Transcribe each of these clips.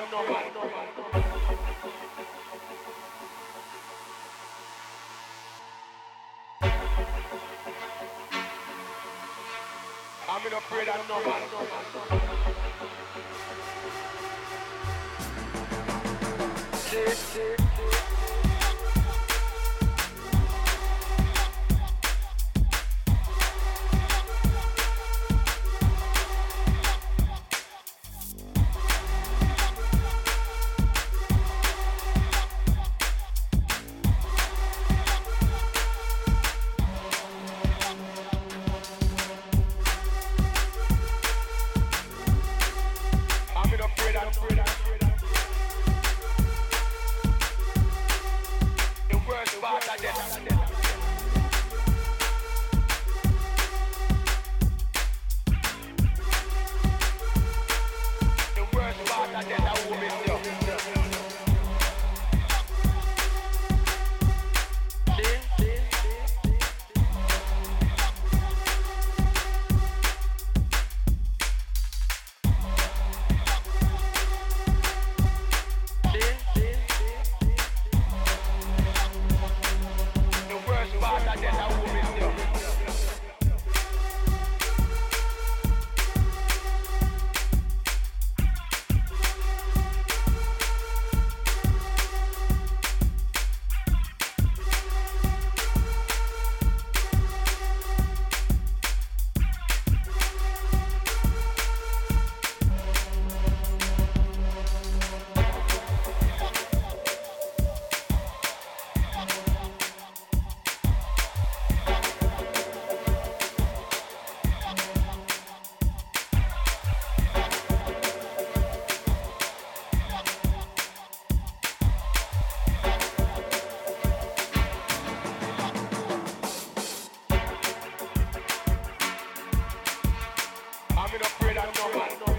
I'm in a parade, I don't know Go.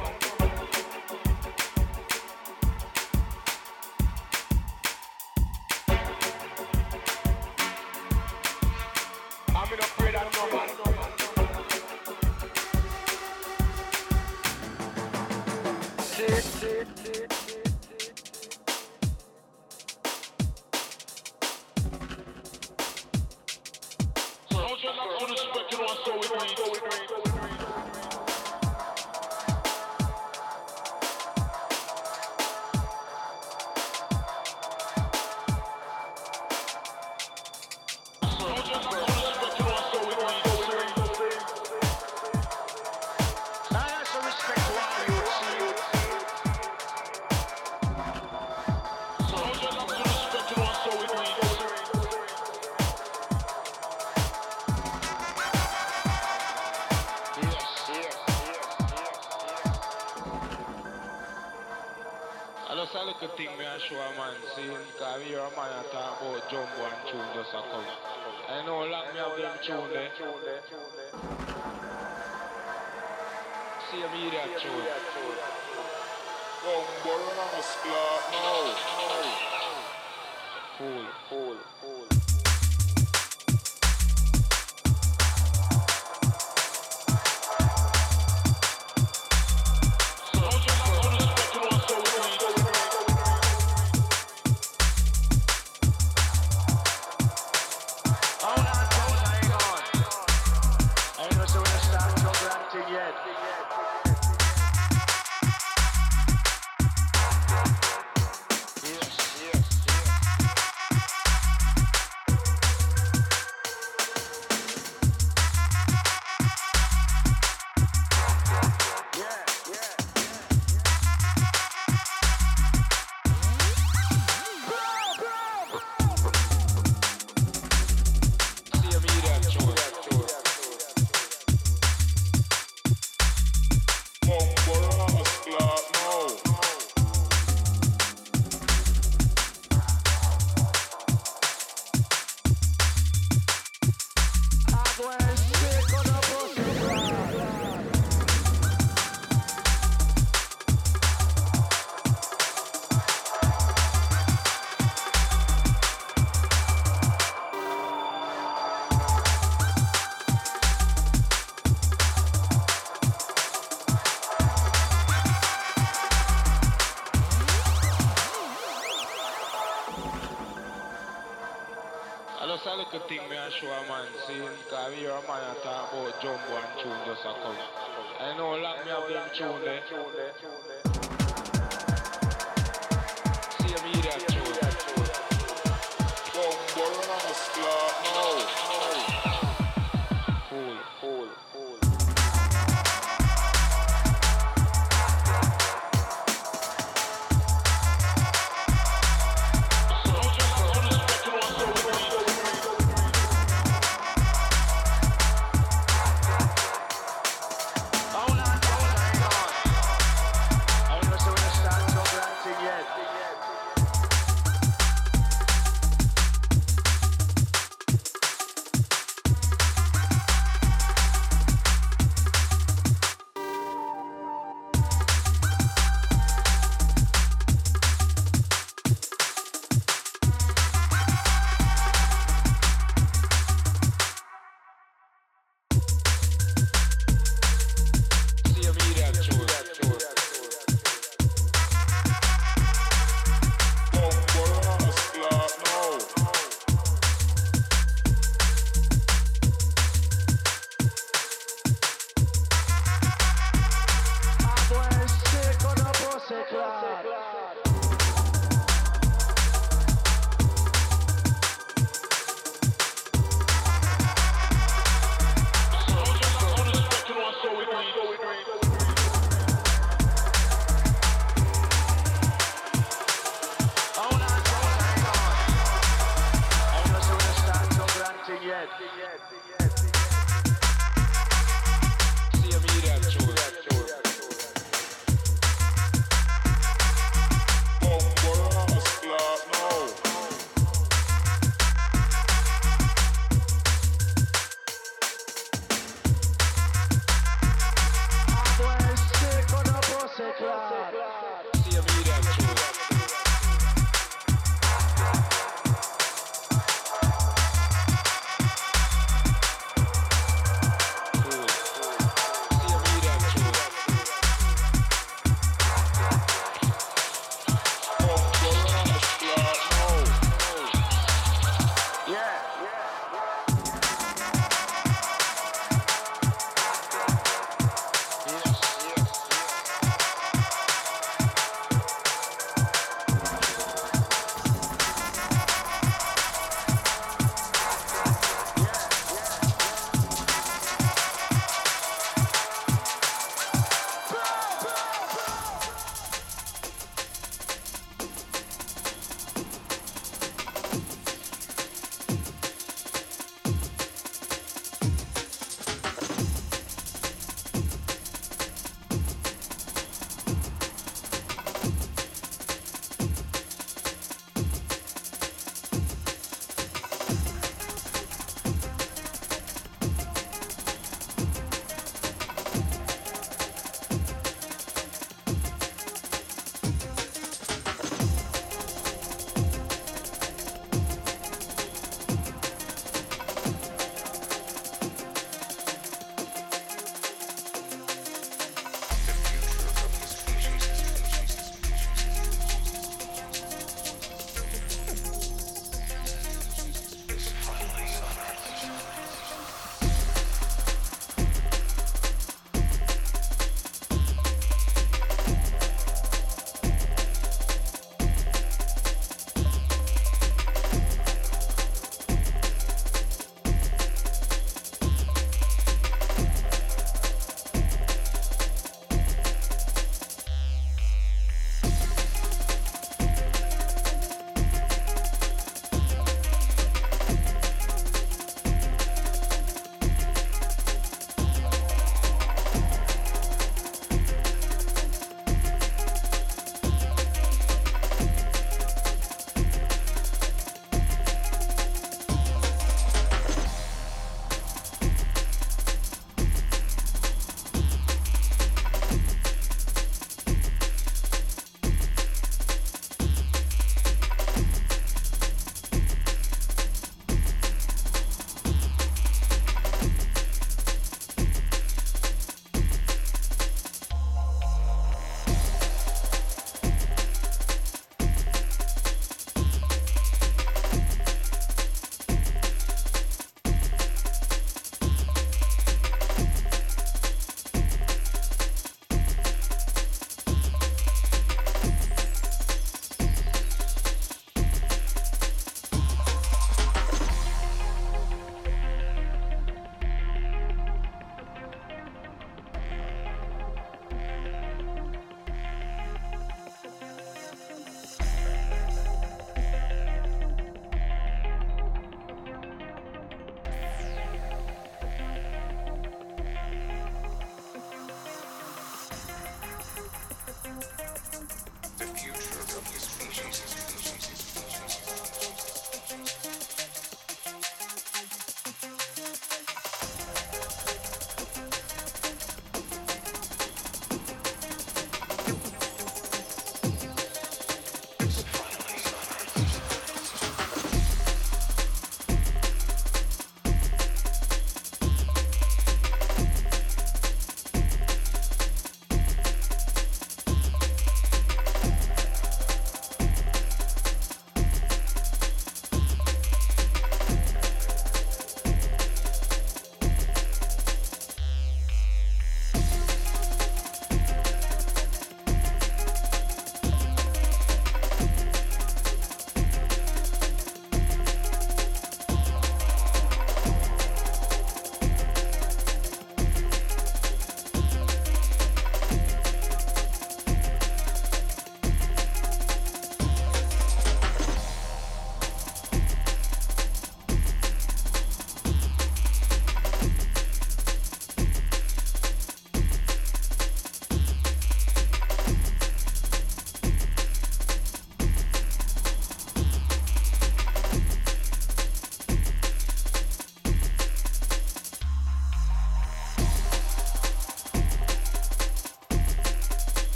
ragione.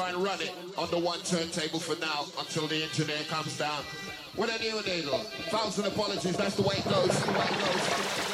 Try and run it on the one turntable for now until the engineer comes down. With a new needle. Thousand apologies, that's the way it goes. Goes. The way it goes.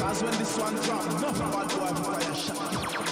Cause when this one drop, nothing bad boy fire shot.